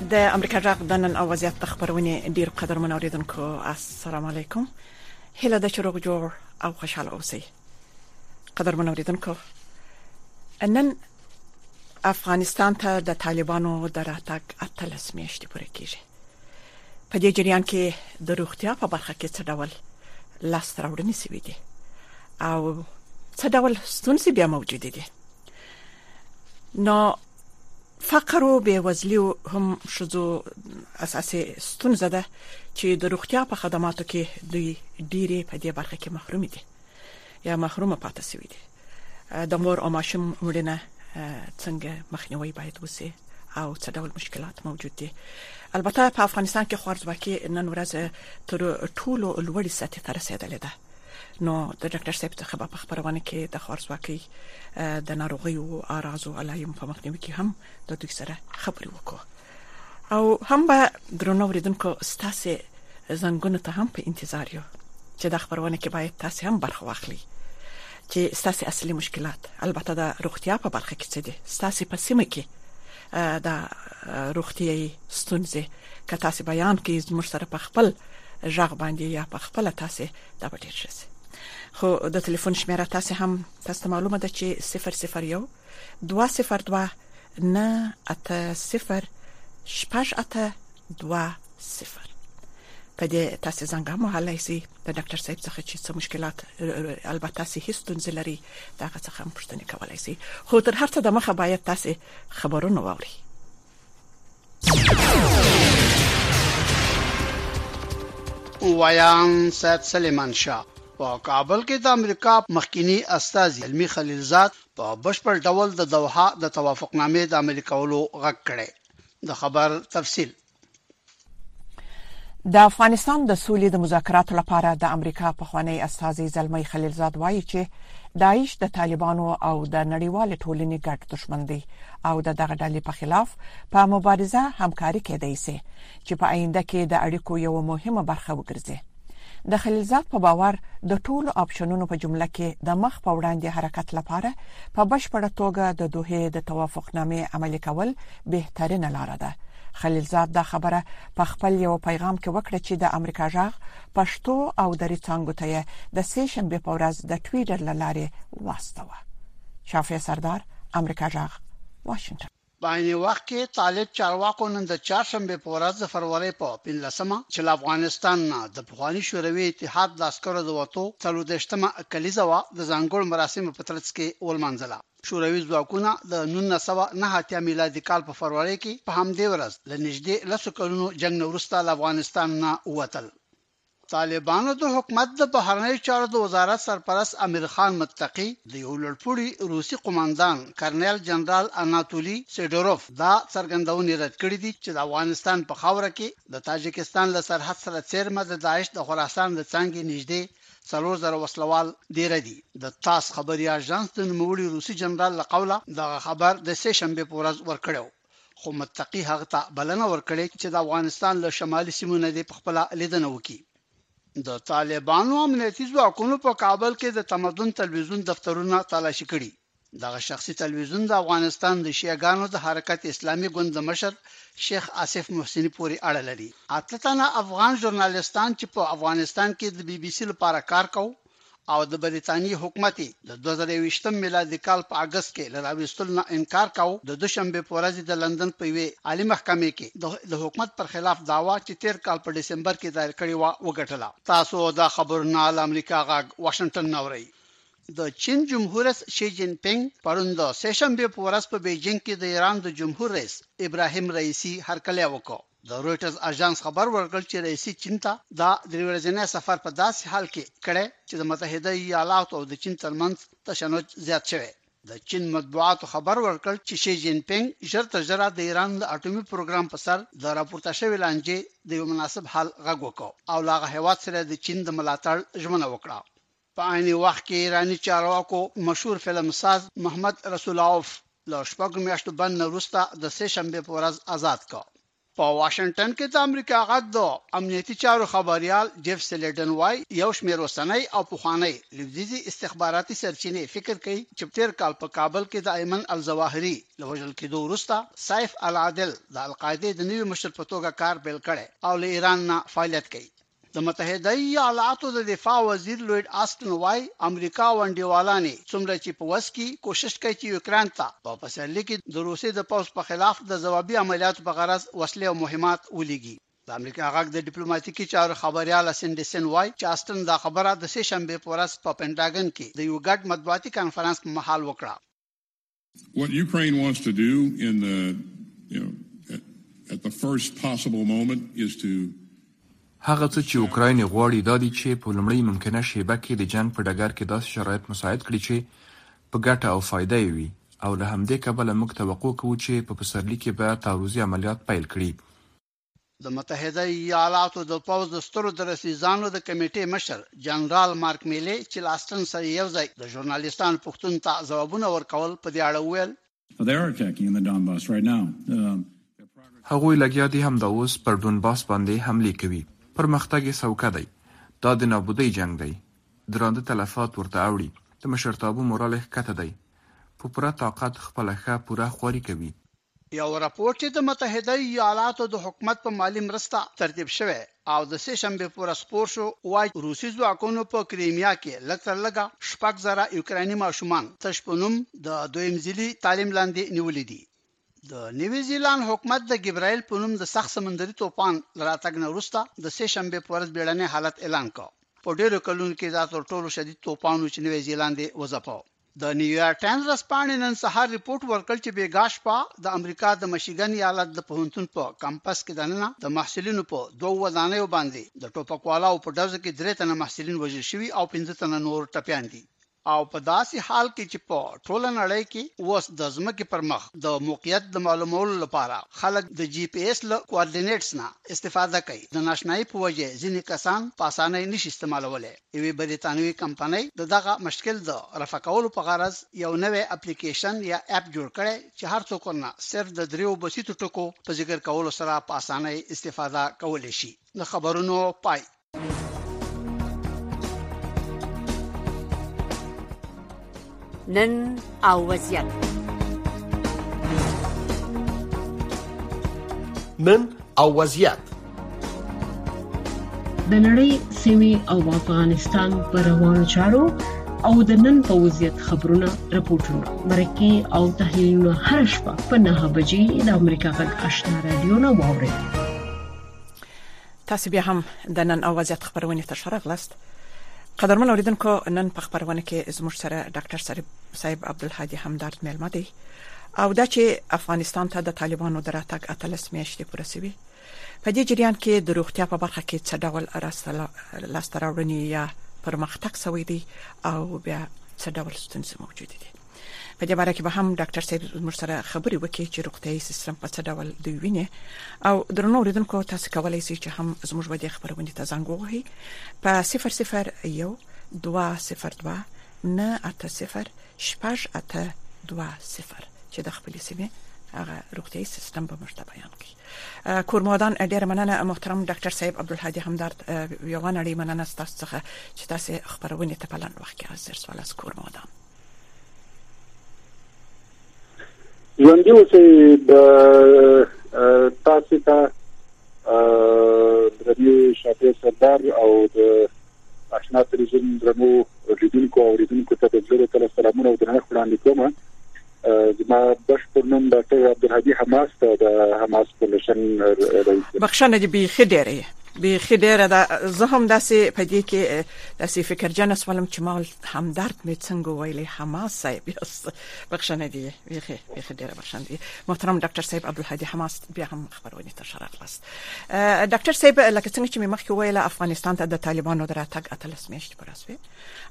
د امریکا غږ د نن او وضعیت د خبرونې ډیر قدرمن اوریدونکو السلام علیکم هله د چروغ جوړ او خوشاله اوسئ قدرمن اوریدونکو نن افغانستان ته د طالبانو د راتګ اتلس میاشتې پوره کیږي په دې جریان کې د روغتیا په برخه کې څه ډول لاس راوړنې شوې دي او څه ډول ستونزې بیا موجودې دي نو فقر او بیوزلی هم شذو اساسي ستونزه ده چې د روغتیا په خدماتو کې دوی ډیره په دې برخه کې محروم دي یا محروم پاتې شوی دي د مور او ماشوم مړینه څنګه مخنیوي باید وسی او څه ډول مشکلات موجود دي البته په افغانستان کې خوارځواکي نن ورځ تر ټولو لوړې سطح ته رسیدلې ده نو د ډاکټر صاحب څخه په خبرونه کې د خارزواکۍ د ناروغي او اراز او علایم په مخنیوي کې هم د دوی سره خبرې وکړو او هم به درنو ریدونکو ستاسو زنګونه ته هم په انتظار یو چې د خبرونه کې باید تاسو هم برخه واخلئ چې ستاسو اصلي مشکلات البته د روغتیا په برخه کې څه دي ستاسو په سیمه کې دا روغتیايي ستونزې که تاسو بیان کړئ زموږ سره په خپل ژغ باندې یا په خپل تاسو دا به ډیر شي خو د ټلیفون شمیره تاسو هم تاسو معلومه ده چې 001 202 نه اته صفر شپږ اته دوه صفر په دې تاسو څنګه مهالای سي د ډاکټر صاحب څخه چې څه مشکلات البته سي هیڅ ستونزې لري دا څه هم پوښتنه کولای سي خو تر هر څه د مخه باید تاسو خبرونه واوري ویان سید سلیمان شاه په کابل کې د امریکا مخکینی استاذ علمي خلیلزاد په بشپړ ډول د دوحه د توافقنامې د عملي کولو غږ کړي د خبر تفصيل د افغانستان د سولې د مذاکراتو لپاره د امریکا پخوانی استازی زلمی خلیلزاد وایي چې داعش د طالبانو او د نړیوال ټولنې ګډ دښمن دی او د دغه ډلې په خلاف په مبارزه همکاري کېدای شي چې په آینده کې د اړیکو یو مهمه برخه وګرځي د خلیلزاد په باور د ټولو آپشنونو په جمله کې د مخ په وړاندې حرکت لپاره په بشپړه توګه د دوه د توافقنامې عملي کول بهترینه لار ده خلیلزاد دا خبره په خپل یو پیغام کې وکړه چې د امریکا ژغ پښتو او دری څنګه ته د سې شنبه په ورځ د ټویټر لارې واستوه شافع سردار امریکا ژغ واشنگټن په عین وخت کې طالب چارواکو نن د چهارشنبې په ورځ د فرورۍ په پنځلس مه چې له افغانستان نه د پخواني شوروي اتحاد د عسکرو د وتو څلور دېرش مه کلیزه وه د ځانګړو مراسمو په ترڅ کې ولمانځله. شوروي ځواکونه د نولس سوه نهه اتیا میلادي کال په فرورۍ کې په همدې ورځ له نږدې لسو کلونو جنګ نه وروسته له افغانستان نه ووتل. طالبانو د حکومت د بهرنیو چارو د وزارت سرپرست امیر خان متقي د یو لوړپوړي روسي قوماندان کرنیل جنرال اناتولي سیډوروف دا څرګندونې رد کړې دي چې د افغانستان په خاوره کې د تاجکستان له سرحد سره څېرمه د داعش د خراسان له څانګې نږدې څلور زره وسلوال دېره دي. د تاس خبري اژانس د نوموړي روسي جنرال له قوله دغه خبر د سې شنبې په ورځ ورکړی و. خو متقي هغه ته بلنه ورکړې چې د افغانستان له شمالي سیمو نه دې په خپل لیدنه وکړي د طالبانو امنیتي ځواکونو په کابل کې د تمدن تلویزیون دفترونه تلاشي کړي دغه شخصي تلویزیون د افغانستان د شیعاګانو د حرکت اسلامي ګوند د مشر شیخ آصف محسني پورې اړه لري اته تنه افغان ژورنالیستان چې په افغانستان کې د بي بي سي لپاره کار کوي او د بریتانیې حکومت یې د دوه زره یوویشتم میلادي کال په اګست کې له راویستلو نه انکار کاوه، د دوشنبې په ورځ یې د لندن په یوې عالي محکمې کې د د حکومت پر خلاف دعوا چې تېر کال په ډسمبر کې دایر کړې وه، وګټله. تاسو دا خبرونه له امریکا غږ واشنګټن نه اورئ. د چین جمهوررئیس شي جین پینګ پرون د سې شنبې په ورځ په بیجینګ کې د ایران د جمهور رئیس ابراهیم رئیسي هرکلی وکړ. د رویټرز اژانس خبر ورکړ چې رئیسي چین ته دا درې ورځنی سفر په داسې حال کې کړی چې د متحده ایالاتو او د چین ترمنځ تشنج زیات شوی د چین مطبوعاتو خبر ورکړ چې شي جین پینګ ژر تر ژره د ایران د اټومي پروګرام په سر د راپورته شوې لانجې د یو مناسب حل غږ وکړ او لاغه هیواد سره د چین د ملاتړ ژمنه وکړه په عین وخت کې ایراني چارواکو مشهور فلم ساز محمد رسولاوف له شپږ میاشتو بند نه وروسته د سه شنبې په ورځ ازاد کړ. په واشنګټن کې د امریکا غږ د امنیتي چارو خبریال جیف سلیډن وايي، یو شمېر اوسنۍ او پخوانۍ لویدیځې استخباراتي سرچینې فکر کوي چې تېر کال په کابل کې د ایمن الظواهري له وژل کېدو وروسته سیف العادل د القاعدې د نوي مشر په توګه کار پیل کړی او له ایران نه فعالیت کوي. د متحده ایالاتو د دفاع وزیر لوید آسټن وايي، امریکا او انډیوالان یې څومره چې په وس کي کوشش کوي چې یوکراین ته په پسرلي کې د روسیې د پوځ په خلاف د ځوابي عملیاتو په غرض وسلې او مهمات ولیږي. د امریکا غږ د ډیپلوماتیکي چارو خبریاله سنډي سن وايي چې آسټن دا خبره د سې شنبې په ورځ په پنټاګن کې د یوه ګډ مطبوعاتي کنفرانس په مهال وکړه. What Ukraine wants to do in the, you know, at the first possible moment is to هغه څه چې اوکراین غواړي دا دي چې په لومړۍ ممکنه شیبه کې د جنګ په ډګر کې داسې شرایط مساعد کړي چې په ګټه او فایده یې وي او له همدې کبله موږ توقع کوو چې په پسرلي کې به تعرضي عملیات پیل کړي. د متحده ایالاتو د پوځ د سترو درسیزانو د کمیټې مشر جنرال مارک میلې چې له اسټن سره یو ځای د ژورنالیستانو پوښتنو ته ځوابونه ورکول په دې اړه وویل، هغوی لګیا دي همدا اوس پر ډونباس باندې حملې کوي، پرمختګ یې سوکه دی، دا د نابودۍ جنګ دی، درانده تلفات ورته اوړي، د مشرتابه مورال یې ښکته دی، په پوره طاقت خپله ښه پوره خواري کوي. یو رپوټ چې د متحده ایالاتو د حکومت په مالي مرسته ترتیب شوی او د سې شنبې په ورځ خپور شو، وايي روسي ځواکونو په کریمیا کې لږ تر لږه شپږ زره یوکرایني ماشومان تش په نوم د دویم ځلي تعلیم لاندې نیولي دي. د نوي زیلاند حکومت د ګبرایل په نوم د سخت سمندري توپان له راتګ نه وروسته د سې شنبې په ورځ بیړنی حالت اعلان کړ. په ډېرو کلونو کې دا تر ټولو شدید توپان و چې نوی زیلاند یې وځپاوه. د نیویارک ټایمز ورځپاڼې نن سهار رپورټ ورکړ چې بیګا شپه د امریکا د مشیګن ایالت د پوهنتون په کمپس کې دننه د محصلینو په دوو ودانیو باندې د ټوپکوالو په ډزو کې درې تنه محصلین وژل شوي او پنځه تنه نور ټپیان دي او په داسې حال کې چې په ټوله نړۍ کې اوس د ځمکې پر مخ د موقعیت د معلومولو لپاره خلک د جی پی ایس له کوارډینیټس نه استفاده کوي د ناشنایي په وجه ځینې کسان په اسانۍ نشي استعمالولی یوې بریتانوي کمپنۍ د دغه مشکل د رفع کولو په غرض یو نوی اپلیکیشن یا اپ جوړ کړی چې هر څوک ورنه صرف د دریو بسیطو ټکو په ذکر کولو سره په اسانۍ استفاده کولی شي. د خبرونو پای. نن او وضعیت نن او وضعیت د نړۍ سیمه او افغانستان پر روانو چارو او د نن په وضعیت خبرونه راپورټونه مرکه او تحلیلونه هر شپه په 9 بجې د امریکا غږ آشنا رادیو نه واوري تاسو بیا هم د نن او وضعیت خبرونه ته ښه راغلاست قدرمن اوریدونکو نن په خبرونه کې زموږ سره ډاکټر صاحب عبدالهادي همدارد ملما دی او دا چې افغانستان ته د طالبانو دراتګ اتلس میاشتې پوره شوی په دې جریان کې د روغتیا په برخه کې څه ډول لاسته راوړنې یا پرمختګ شوی دی او بیا څه ډول ستونزې موجود دي په دې اړه کې به هم ډاکټر صاحب زموږ سره خبرې وکړي چې روغتيايي سیستم په څه ډول دوی ویني او درنو اوریدونکو تاسو کولای شئ چې هم زموږ ودې خبرونه ته زنګ ووهي په 001 202 نه اته صفر شپږ اته دوه صفر چې د خپل سیمه هغه روغتي سیستم به مرته بیان کړي کورمودان ډیر مننه محترم ډاکټر صاحب عبدالهادي همدرد یو نړۍ مننه ستاسو څخه چې تاسو خبرونه ته پلان وخت کې حاضر سوال از کورمودان ژوندي اوسئ د تاسو ته درنې شاپیر سردار او د آشنا تلویزیون درنو لیدونکو او اوریدونکو ته د زړه تل سلامونه او درنښت وړاندې کوم زما بشپړ نوم ډاکټر عبدالهادي حماس ته د حماس فاونډیشن رئیس بخښنه دې بیخي ډېره بیخي ډېره ده زه هم داسې په دې کې داسې فکرجن اسولم چې ما همدرد مې څنګه ویلې حماس صاحب یاست بخښنه دی بیخي بیخي ډیره بخښنه دی محترم ډاکټر صاحب عبدالهادي حماس بیا هم خبرونه ته شرغلاست ډاکټر صاحب لکه څنګه چې مې مخکې ویل افغانستان ته د طالبانو دراتګ اتلس میاشتې پر اسوي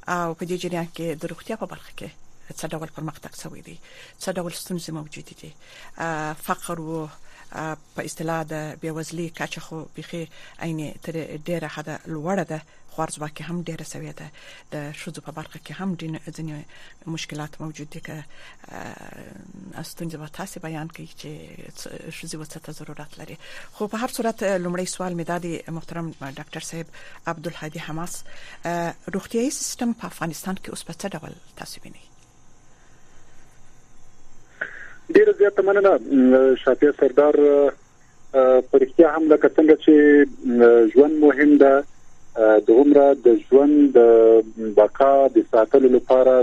او په دې جریان کې د روغتیا په برخه کې څه ډول پرمختګ شوی دی څه ډول ستونزې موجود دي فقر وو په اصطلاح د بیوزلۍ کچه خو بيخي عین تر ډیره حد لوړه ده خوارځواکي هم ډیره شوې ده د شوزو په برخه کې هم ځینې مشکلات موجود دي که استونزه به تاسو بیان کړئ چې شوزي وڅته ضرورت لري خو په هر صورت لومړی سوال مې دادی محترم ډاکټر صاحب عبدالهادي حماس روغتيایي سیستم په افغانستان کې اوس په څه ډول تاسو وینئ ډیره زیاته مننه شاپیر سردار په رښتیا هم لکه څنګه چې ژوند مهم ده د عمره د ژوند د بقا د ساتلو لپاره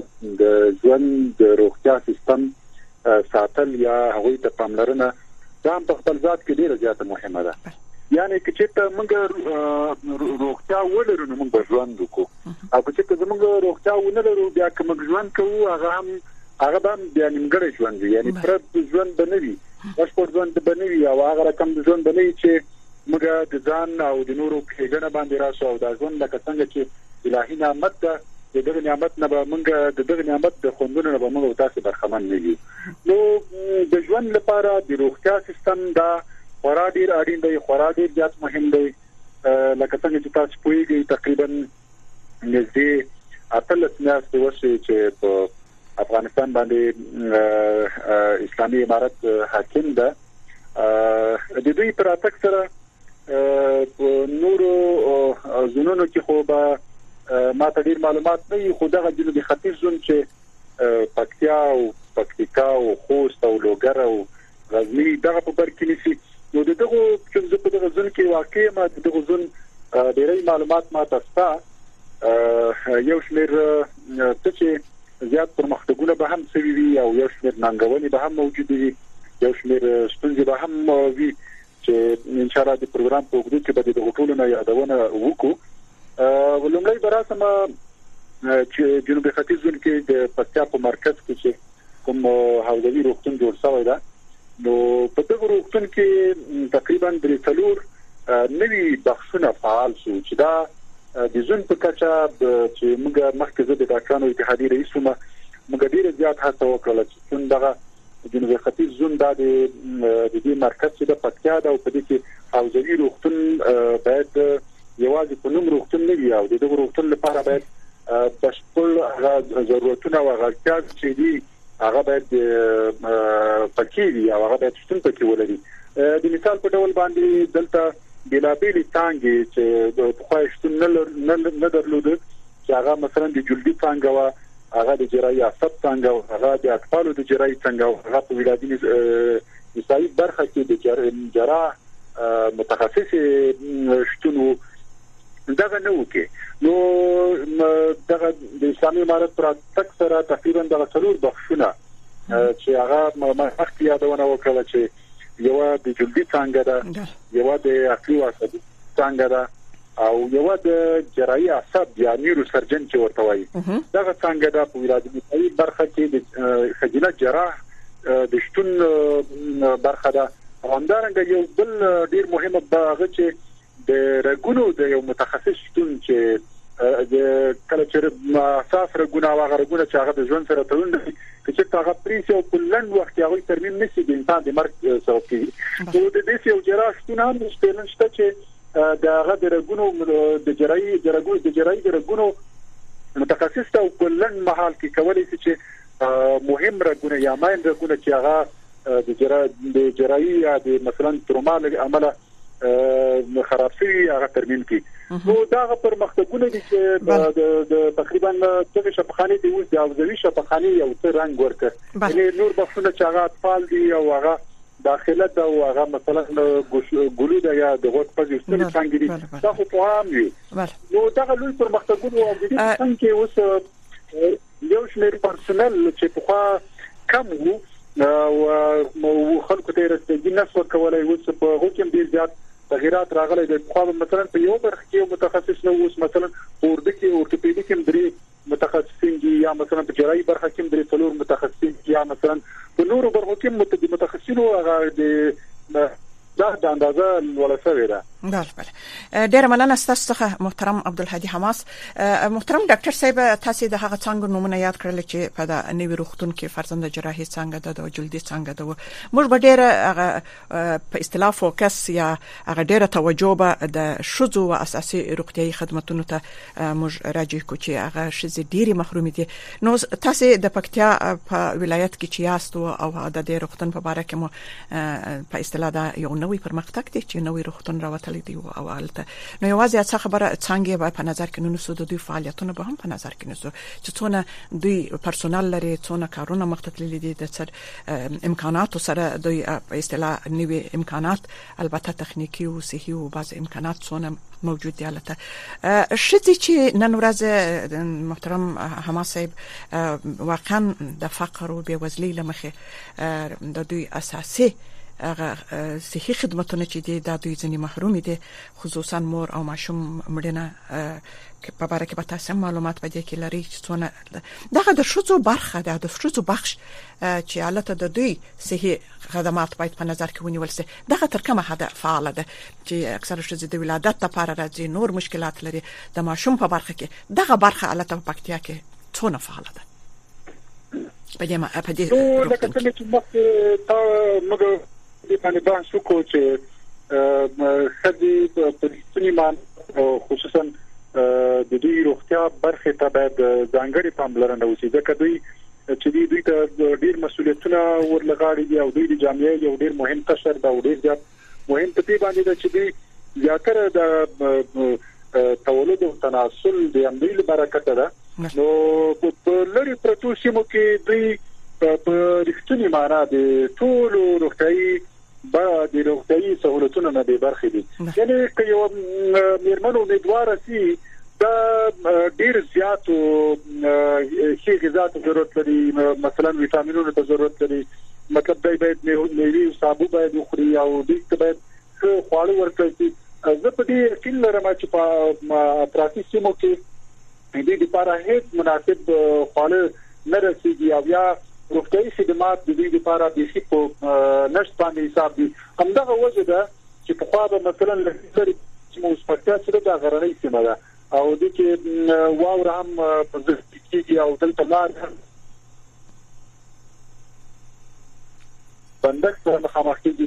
د ژوند د روغتیا سیستم ساتل یا هغه ته پاملرنه دا په خپل ځات کې ډیره زیاته مهمه ده یعنی چې ته موږ روغتیا ولرو نو موږ ژوند وکړو او که چې زموږ روغتیا ونه لرو بیا که موږ ژوند کوو هغه هم هغه به بیا نیمګړی ژوند وي یعنی پر ژوند بنوي بشپړ ژوند بنوي او هغه رقم ژوند بنوي چې موږ د ځان او د نورو کېګنه باندې راسو او دا ژوند لکه څنګه چې الهي نعمت ده د دغه نعمت نه به موږ د دغه نعمت د خوندونو نه به موږ تاسو برخمن نه یو نو د ژوند لپاره د روغتیا سیستم دا خورا ډیر اړین دی خورا ډیر زیات مهم دی لکه څنګه چې تاسو پوهیږئ تقریبا نږدې اتلس میاشتې وشوي چې په افغانستان باندې اسلامي امارت حاکم ده د دوی پر اتک سره نورو زونونو کې خو به ما ته ډیر معلومات نه وي خو دغه جنوبي ختیځ زون چې پکتیا او پکتیکا او خوست او لوګر او غزني دغه په بر کې نيسي نو دغه چې زه په دغه ځن کې واقع ما دغه ځن ډېری معلومات ما ته ستا یو شمېر څه چې زیات پرمختګونه به هم سوي وي او یو شمېر ننګونې به هم موجود وي یو شمېر ستونزې به هم وي چې ان شاء الله د پروګرام په وګړو کې به د غټولو نه یادونه وکړو ولومړی براسمه چې جنوب ختیځ ځل کې د پکتیا په مرکز کې چې کوم حوزوي روغتون جوړ شوی دی نو په دغه روغتون کې تقریبا درې څلور نوي بخښونه فعال شو چې دا د زون په کچه چې موږ مخکې زه د ډاکټرانو اتحادیې رئیس وم موږ ډیر زیات هڅه وکړه چې څون دغه جنوب ختیځ زون د دې مرکز چې د پکتیا د او په دې کې حوزوي روغتون باید یوازې په نوم روغتون نه وي او د دغه روغتون لپاره باید بشپړ هغه ضرورتونه او غړتیا چې دي هغه باید پکې وي او هغه باید شتون پکې ولري د مثال په ډول باندې دلته بلابېلې څنګه چې د پخوای شتون نه نه درلود چې هغه مثلا د جلدی څنګه وا هغه د جرای عصب څنګه او هغه د اطفالو د جرای څنګه او هغه په ولادي نسایي برخه کې د جراح متخصص شتون وو دغه نه وکي نو دغه د اسلامي امارت پر تک سره تقریبا دغه څلور بخښونه چې هغه مخکې یادونه وکړه چې یو د جلدی څنګه ده یو د عقلي واسطه څنګه ده او یوه د جراحي اعصاب یا نیورو سرجن چې ورته وایي دغه څنګه د ویرادمتای برخه کې د خجینه جراح د شتون برخه ده او همدارنګه یو بل ډیر مهمه برخه چې د رګونو د یو متخصص شتون چې د کله چې اساس رګونه او غرګونه چې هغه د ژوند سره تړون لري چې هغه پریس او په لند وخت کې هغه ترمیم نشي د انسان د مرګ سبب کیږي نو د دې یو جراح شتون هم شته چې د هغه د رګونو د جرایي د رګو د جرایي د رګونو متخصص ته په لند مهال کې کولای شي چې مهم رګونه یا ماین رګونه چې هغه د جرا د جرایي یا د مثلا تروما له امله خراب شي هغه ترمیم کی نو دا پرمختګونه دي چې د تقریبا څو شپخانه دی اوس د اوزوي شپخانه یو څه رنگ ورکړ یعنی نور بخښنه چې هغه اطفال دي او هغه داخله ده او هغه مثلا ګلو ده یا د غوږ پزې ستري څنګه دي دا خو په عام وي نو دغه لوی پرمختګونه او د دې څنګه کې اوس یو شمېر پرسونل چې په خوا کم وو او خلکو ته رسېږي نه څو کولای اوس په حکم ډیر زیات تغیرات راغلي د خو مثلا په یو برخه کې متخصص نو اوس مثلا اورد کې اورتوپیډیک هم درې متخصصین دي یا مثلا په جراحي برخه کې درې څلور متخصصین یا مثلا په نورو برخو کې متدي متخصصینو هغه د دا د اندازه لوړه شوې ده بله بله ډیره مننه ستاسو څخه محترم عبدالهادي حماس محترم ډاکټر صاحب تاسو د هغه څنګه نمونه یاد کړل چې په دا نوی روختون کې فرزند جراحي څنګه د جلدي څنګه د موږ به ډیره هغه په اصطلاح فوکس یا هغه ډیره توجه به د شذو او اساسي روغتيایي خدماتونو ته موږ راجع کو چې هغه شذې ډیره محروم دي نو تاسو د پکتیا په ولایت کې چې یاست او د دې روغتون په اړه کې مو په اصطلاح دا یو نوې پرمختګ دي چې نوې روغتون راوتلې دي او البته نو یوازې څه خبره څنګه به په نظر کې نونسو د دوی فعالیتونه به هم په نظر کې نونسو چې څونه دوی پرسونل لري څونه کارونه مخته تللي دي د څر امکاناتو سره دوی په اصطلاح نوي امکانات البته تخنیکی او صحي او بعض امکانات څونه موجود دي البته شتي چې نن ورځ محترم حما صاحب واقعا د فقر او بیوزلی لمخه د دوی اساسي هغه صحي خدماتونه چې دي د دوی ځنی محروم دي خصوصا مور او ماشوم مړینه په اړه کې به تاسو معلومات پدې کې لري چې څونه دغه د شوڅو برخه ده د شوڅو بخش چې حالت د دوی صحي خدمات باید په نظر کې ونیول شي دغه تر کومه حد فعال ده چې اکثره شوځي د ولادت لپاره راځي نور مشکلات لري د ماشوم په برخه کې دغه برخه حالت په پکتیا کې څونه فعال ده په دې ما په دې لکه څنګه چې مخکې تا موږ دې باندې بحث وکړو چې خدي په رښتینی معنی خصوصا د دوی روغتیا برخه ته باید ځانګړي پاملرنه وشي ځکه دوی چې دوی ته ډیر مسولیتونه ورلغاړي دي او دوی د جامعې یو ډیر مهم قشر دا ډیر زیات مهم په دې باندې چې دوی زیاتره د تولد او تناسل د امدی لبرکت ده نو په لری پرتو سیمو کې دوی په رښتونی معنا د ټول روغتيي با د روغتيي سہولتونو نه به برخې دي یعنی که یو میرمن امیدوار سي دا ډیر زیات شي غذا ته ضرورت لري مثلا وټامینونو ته ضرورت لري مطلب دی باید میوه او سابو باید وخوري او دې ته باید ښه خواړه ورکړل شي زه په دې یقین لرم چې په افراطي سیمو کې د دې لپاره هیڅ مناسب خواړه نه رسیدي او یا روغتیايي خدمات د دې لپاره د شي په نشټ باندې حساب دي همدغه وجه ده چې په خوا به مثلا لري چې موږ پکتیا چې د غرنۍ سیمه ده او د کې واور هم په ځل کېږي او دلته لار هم بندښت سره مخامخ کېږي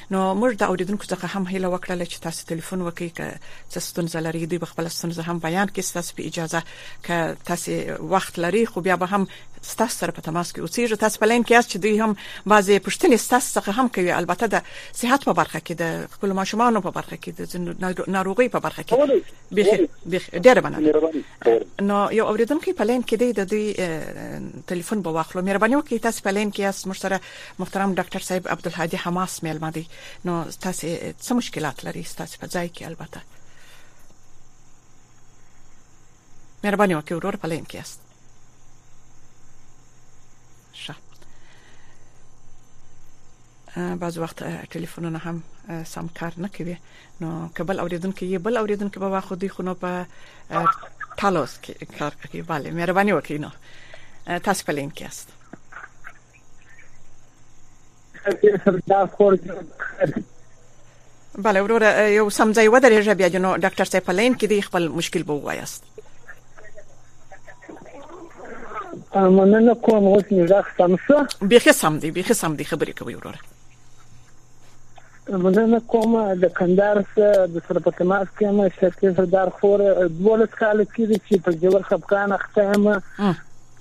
نو موږ د اوریدونکو څخه هم هیله وکړله چې تاسو تلیفون وکړئ که څه ستونزه لرئ دوی به خپله ستونزه هم بیان کړي ستاسو په اجازه که تاسو وخت لرئ خو بیا به هم ستاسو سره په تماس کې اوسېږي تاسو په لین کې یاست چې دوی هم بعضې پوښتنې ستاسو څخه هم کوي البته د صحت په برخه کې د خپل ماشومانو په برخه کې د ناروغي په برخه کې بخ بخ ډېر مننه نو یو اوریدونکو په لین کې دی د دوی ټلیفون به واخلو مهرباني وکړئ تاسو په لین کې یاست مشتره محترم ډاکټر صاحب عبدالهادي حماس میلمه دی نو تاسو څه مشکلات لري تاسو په ځای کې البته مهرباني وکړئ ورور په لین کې است شه بعض وخت ټلیفونونه هم سم کار نه کوي نو کبل اوریدونکو یې بل اوریدونکو به واخو دی خو نو په تالوس کې کار کوي bale مهرباني وکړئ نو تاسو په لین کې است بله وروره یو سم ځای ودرېږه بیا جنو ډاکټر صاحب په لین کې دی خپل مشکل به وایاست مننه کوم اوس مې غږ سم شو بیخي سم دی بیخي سم دی خبرې کوي وروره مننه کوم د کندهار د سره په تماس کې ما شرکت سردار خور دولس کال کې چې په جوړ خپکان اخته ما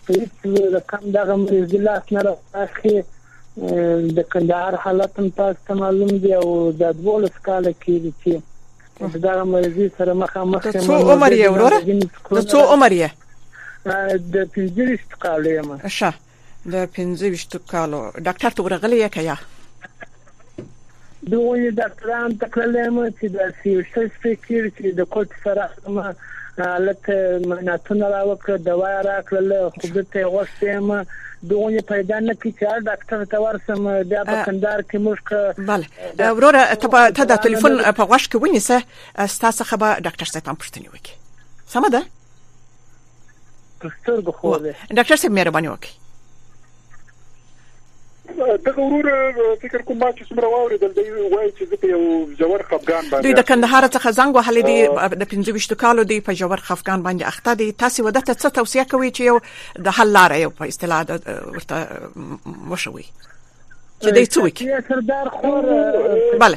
هیڅ لوی رقم دغه مریض دی لاس نه راخي د کندهار حالت هم تاسو ته معلوم دی او د 12 کال کېږي چې دغه مریض سره مخامخ یم څو عمر یې وروره د څو عمر یې د 15 کال یم ښه د 15 کالو ډاکټر ته ورغلی یا د ونې ډاکټران ته کړلی مه چې داسې یو شی سپی کړي چې د کوټ سره ما لکه مناتونه را وکړه دوا راکړل خو دته غوښتې ما دونه پیدا نه کی چې ډاکټر ته ورسم بیا په کندار کې موږ بله وروره ته د ټلیفون په غوښ کې ونیسه ستاسو خبر ډاکټر صاحب هم پښتني وکي سمه ده سترګو خو ده ډاکټر صاحب مهرباني وکړئ دغه ورور فکر کوم ما چې څومره واوریدل دی وایي چې زه په یو جوړ خفقان باندې دوی د کندهار څخه زنګ وهلې دی د 25 کالو دی په جوړ خفقان باندې اخته دی تاسو ودا ته څه توصيه کوي چې یو د حل لار یو په اصطلاح ورته وشوي چې دې څوک سردار خور بله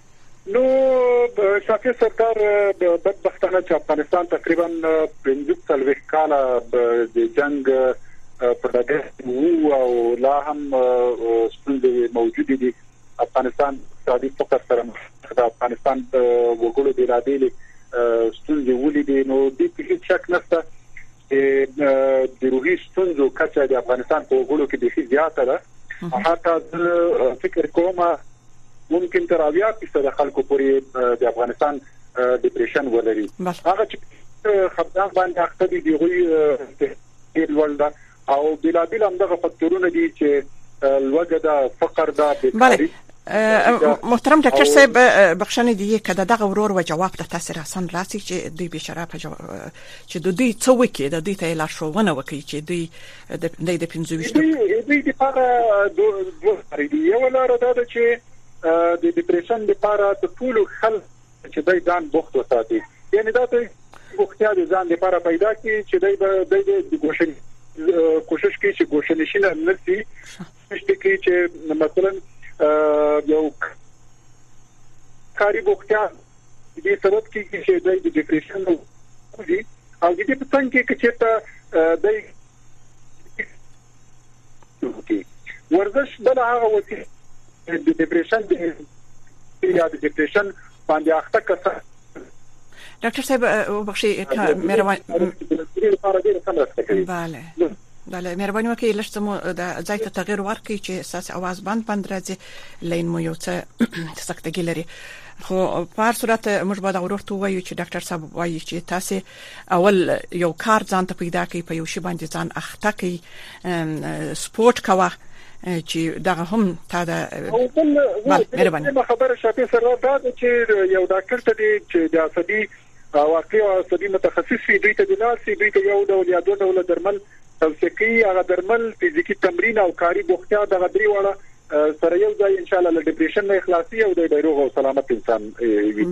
نو شافیه سردار بدبختانه چې افغانستان تقریبا 15 څلويخ کال د جنگ په ډګر وو او لا هم ستونزې موجود دي افغانستان اقتصادي فقر سره مخ د افغانستان وګړو بیلابیلې ستونزې ولیدې نو د هیڅ شک نشته چې د روحي ستونزو کچه د افغانستان په وګړو کې ډېره زیاته ده حتی زه فکر کوم ممکن تر اویا فیصد خلکو پورې د افغانستان ډیپریشن ولري هغه چې خپګان باندې اخته دي دی غوي ډیر لوړ ده او بلابل همدغه فکتورونه دي چې لوګه ده فقر ده بله محترم ډاکټر صاحب بخښنه دی کده دغه ورور و جواب ته تاسو راسن راسي چې دوی به شراب چې د دوی څو وکي د دوی ته لار شوونه وکي چې دوی د د 25 دوی د پاره دوه لارې دي یو لار دا ده چې د ډیپریشن لپاره د ټول خلک چې دوی ځان بوخت وساتي یعنی دا ته بوختیا د ځان لپاره پیدا کی چې دوی به د کوشش کوشش کوي چې کوشش نشي نه نسی نشته کې چې مثلا یو کاری بوختیا دې سبب کیږي چې د ډیپریشن او دې او دې په څنګه کې چې ته د ورزش بل هغه وسیله د ډیپریشن د یا د ډیپریشن باندې اخته کسان ډاکټر صاحب وبخښي مهرباني لپاره ډیره کم رسته کوي bale bale مهرباني وکړئ لږ څه مو د ځای ته تغیر ورکړئ چې ساس आवाज بند بند راځي لین مو یو څه سختګی لري خو په هر صورت موږ به دا ورور ته وایو چې ډاکټر صاحب وایي چې تاسو اول یو کار ځان ته پیدا کړئ په یو شی باندې ځان اخته کړئ سپورت کوه چې دغه هم تا دا مهرباني ما خبره شاته سره دا چې یو ډاکټر ته دی چې د عصبي واقعي او عصبي متخصص وي دوی ته د لاسي دوی ته یو ډول یا دوه ډول درمل توصیقي، هغه درمل، فزیکي تمرین او کاري بوختیا دغه درې واړه سره یو ځای ان شاء الله له ډیپریشن نه خلاصي او د روغ او سلامت انسان وي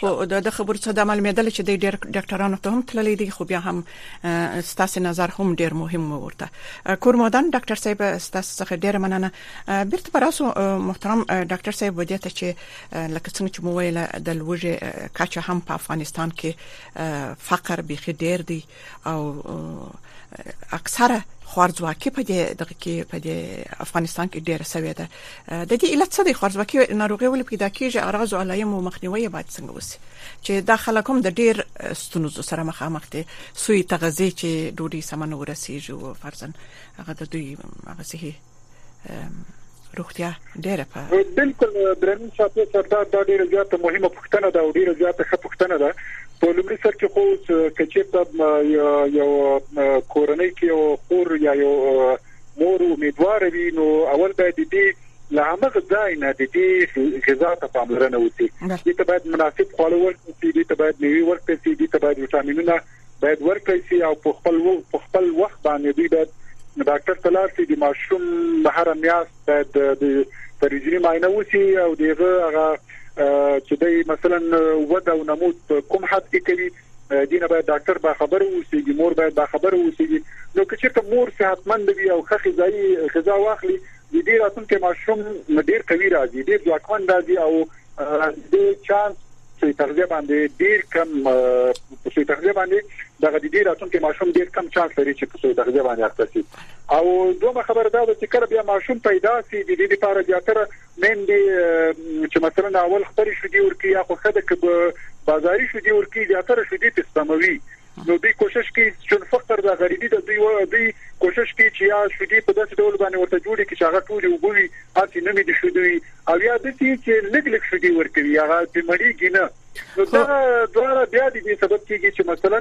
خو دا د خبرو څخه د معلومېدل چې د ډېر ډاکټرانو ته هم تللی دی خو بیا هم ستاسو نظر هم ډېر مهم و ورته کورمودان ډاکټر صاحب ستاسو څخه ډېر مننه بیرته پراسو محترم ډاکټر صاحب ودی ته چې لکه څنګه چې مو ویل د لوږې کچه هم په افغانستان کې فقر بيخي ډېر دی او اکثره خوارځواکي په دې دغه کې په دې افغانستان کې ډیره سوې ده د دې علت څه دی خوارځواکي ناروغي ولې پیدا کیږي اعراض او علایم او مخنیوي باید څنګه وسی چې دا خلک هم د ډیر ستونزو سره مخامخ دي سوی تغذیه چې ډوډۍ سمنه ورسیږي او فرزن هغه د دوی هغه صحي روغتیا ډیره په بالکل درنو ساتي سردار دا ډیره زیاته مهمه پوښتنه ده او ډیره زیاته ښه پوښتنه ده په لومړي سر کې خو کچېرته یو کورنۍ کې یو خور یا یو مور امیدوار وي نو اول باید دې له هغه ځای نه د دې غذا ته پاملرنه وکړي دې ته باید مناسب خواړه ورکړي دې ته باید میوه ورکړي دې ته باید وټامینونه باید ورکړی سی او په خپل په خپل وخت باندې دوی باید ډاکټر ته لاړ شي د ماشوم هر میاست باید د تریجنی معاینه وسی او دغه هغه چې د مثلا وده او نمو کوم حد کې کوي دینه باید ډاکټر با خبر اوسېږي مور باید با خبر اوسېږي نو که چېرته مور صحتمند وي او ښه غذایی غذا واخلي د دې راتلونکي ماشوم ډیر قوي راځي ډیر ځواکمن راځي او د چانس سوی تغذیه باندې ډیر کم په سوی تغذیه باندې دغه د دې راتلونکي ماشوم ډیر کم چانس لري چې په سوی تغذیه باندې اخته شي او دومره خبره دا ده چې کله بیا ماشوم پیدا شي د دې لپاره زیاتره مندي چې مثلا اول خپل شو دی ورکی یا خو خده کې بازاري شو دی ورکی زیاتره شو دی تستموي نو دوی کوشش کوي چون فقر دا غریبي د دوی وړ دوی کوشش کوي چې یا شودي په داسې ډول باندې ورته جوړي کې چې هغه ټولې وبوي هسي نومي دي شودوي او یا د سي چې لګ لګ شودي ورکوي هغه د مړیږي نه نو دا دواړه بیا د دې سبب کیږي چې مثلا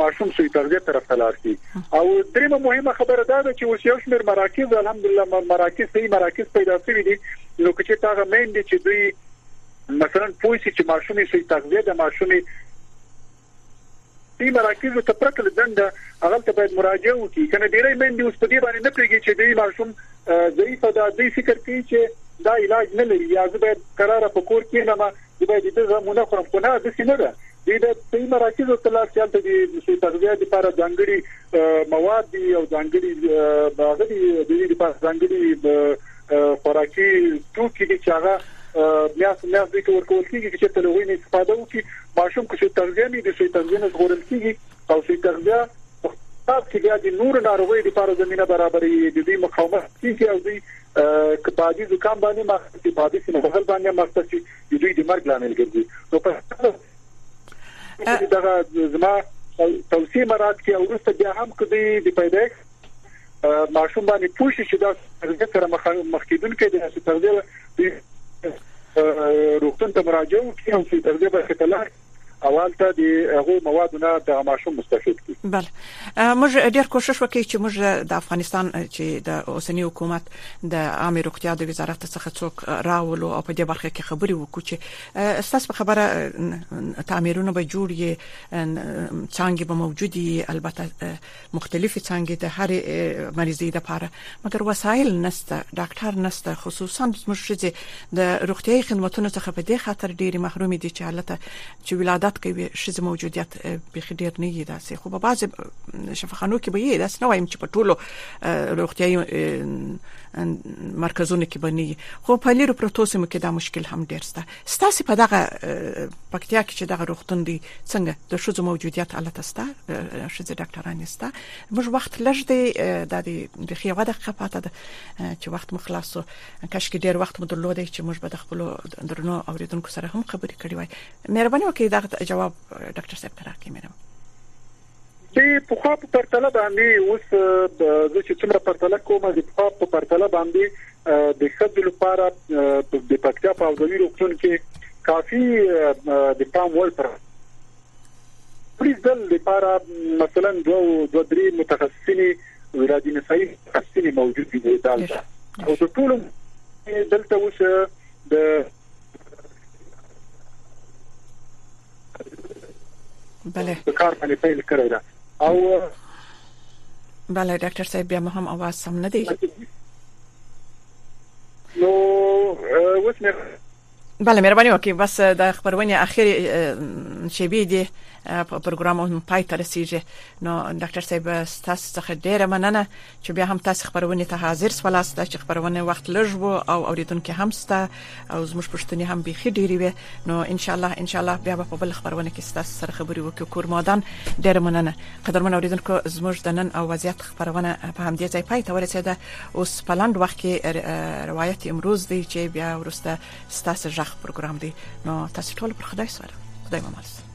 ماشوم سوی تغذیه طرف ته لاړ شي او درېمه مهمه خبره دا ده چې اوس یو شمېر مراکز الحمدلله مراکز صحیح مراکز پیدا شوي دي نو که چې تاغه مین دي چې دوی مثلا پوه شي چې ماشومې سوی تغذیه د ماشومې دي مراکزو ته پرته له ځنډه هغلته باید مراجعه وکړي کنه ډیری میندې اوس په دې باندې نه پوهیږي چې دوی ماشوم ضعیف ده دوی فکر کوي چې دا علاج نه لري یا زه باید قراره په کور کې نه ما زه باید د غمو نه خورم خو نه د سینه ده دوی د صحیح مراکزو ته لاړ شي ته د صحیح تغذیه لپاره ځانګړي مواد او ځانګړي باغ دي د دې لپاره ځانګړي خوراکي توکي دي چې هغه میاست میاست دي تور کول کیږي چې ته لوي نه استفاده وکي ماشوم کو چې تغذیه نه دي چې تغذیه نه ژغورل کیږي او چې تغذیه تاسو کې بیا د نور ناروغي لپاره زمينه برابرې د دې مقاومت کیږي او دوی کبادي زکام باندې مخ کې بادي سینه بغل باندې مخ ته چې د دوی د مرګ لامل ګرځي نو په دا زما توصيه مراد کې او رسته بیا هم کدي د پیدایښت ماشوم باندې پوه شي چې دا تغذیه سره مخ مخ کېدونکې ده چې تغذیه روغتون ته مراجعه وکړي او چې تغذیه به ښه تلار اول ته د هغو موادو نه د ماشوم مستفید کی بله موږ ډیر کوشش وکړو چې موږ د افغانستان چې د اوسنی حکومت د عامه روغتیا د وزارت څخه څوک راولو او په دې برخه کې خبرې وکړو چې تاسو په خبره تعمیرونه به جوړ یې څنګه به موجودي البته مختلفې څانګې د هرې مریضۍ لپاره مګر وسایل نشته ډاکټر نشته خصوصا زموږ ښځې د روغتياي خدماتو څخه په دې خاطر ډېری محروم دي چې حالته چې ولادت کوي ښځې موجودیت بخ ډېر نه یي داسې خو په بعض شفاخانو کې به یې داسې نه وایم چې په ټولو روغتياي مرکزونو کې بني خو په لیرو پروتو سیمو کې دا مشکل هم ډیر شته ستاسو په دغه پکتیا کې چې دغه روغتون دی څنګه د شوزو موجودیت الته ستا شوزو ډاکټران ستا موږ وخت لږ دی د دې خې یو دقیقه پاته ده چې وخت مخلاصو کاش کې ډیر وخت مو درلودای چې موږ به د خپل درنو اوریدونکو سره هم خبرې کړې وای مهرباني وکړئ دا جواب ډاکټر صاحب تراکې مینه د پخوا په پرتله باندې اوس زه چې څومره پرتله کوم د پخوا په پرتله باندې د خځو لپاره د پکتیا په اوځوي روغتون کې کافي د پام وړ پر پریزل لپاره مثلا دوه دوه درې متخصصین ولادي نسایي متخصصین موجود دي دلته او د ټولو دلته اوس د بله په کار باندې پیل کړی دا او بله ډاکټر صاحب بیا هم اواز سم نه دی نو اوس مې بله مهرباني وکړئ بس د خبرونه اخیری شیبې دي پروګرام هم پای ته رسیدي نو ډاکټر صاحب ستاسو څخه ډیره مننه چې بیا هم تاسو خبرونه ته حاضر سولاست چې خبرونه وخت لږ وو او اوریدونکو هم ستا او زموږ پښتني هم بيخي ډیری وي نو ان شاء الله ان شاء الله بیا په بل خبرونه کې ستاسو سره خبرې وکړو کور مودان ډیره مننه قدرمن اوریدونکو زموږ د نن او وضعیت خبرونه په همدې ځای پای ته ورسیده اوس په لاند وخت کې روایت امروز دی چې بیا ورسته ستاسو ژغ پروګرام دی نو تاسو ټول پر خدای سره خدای مو مالسه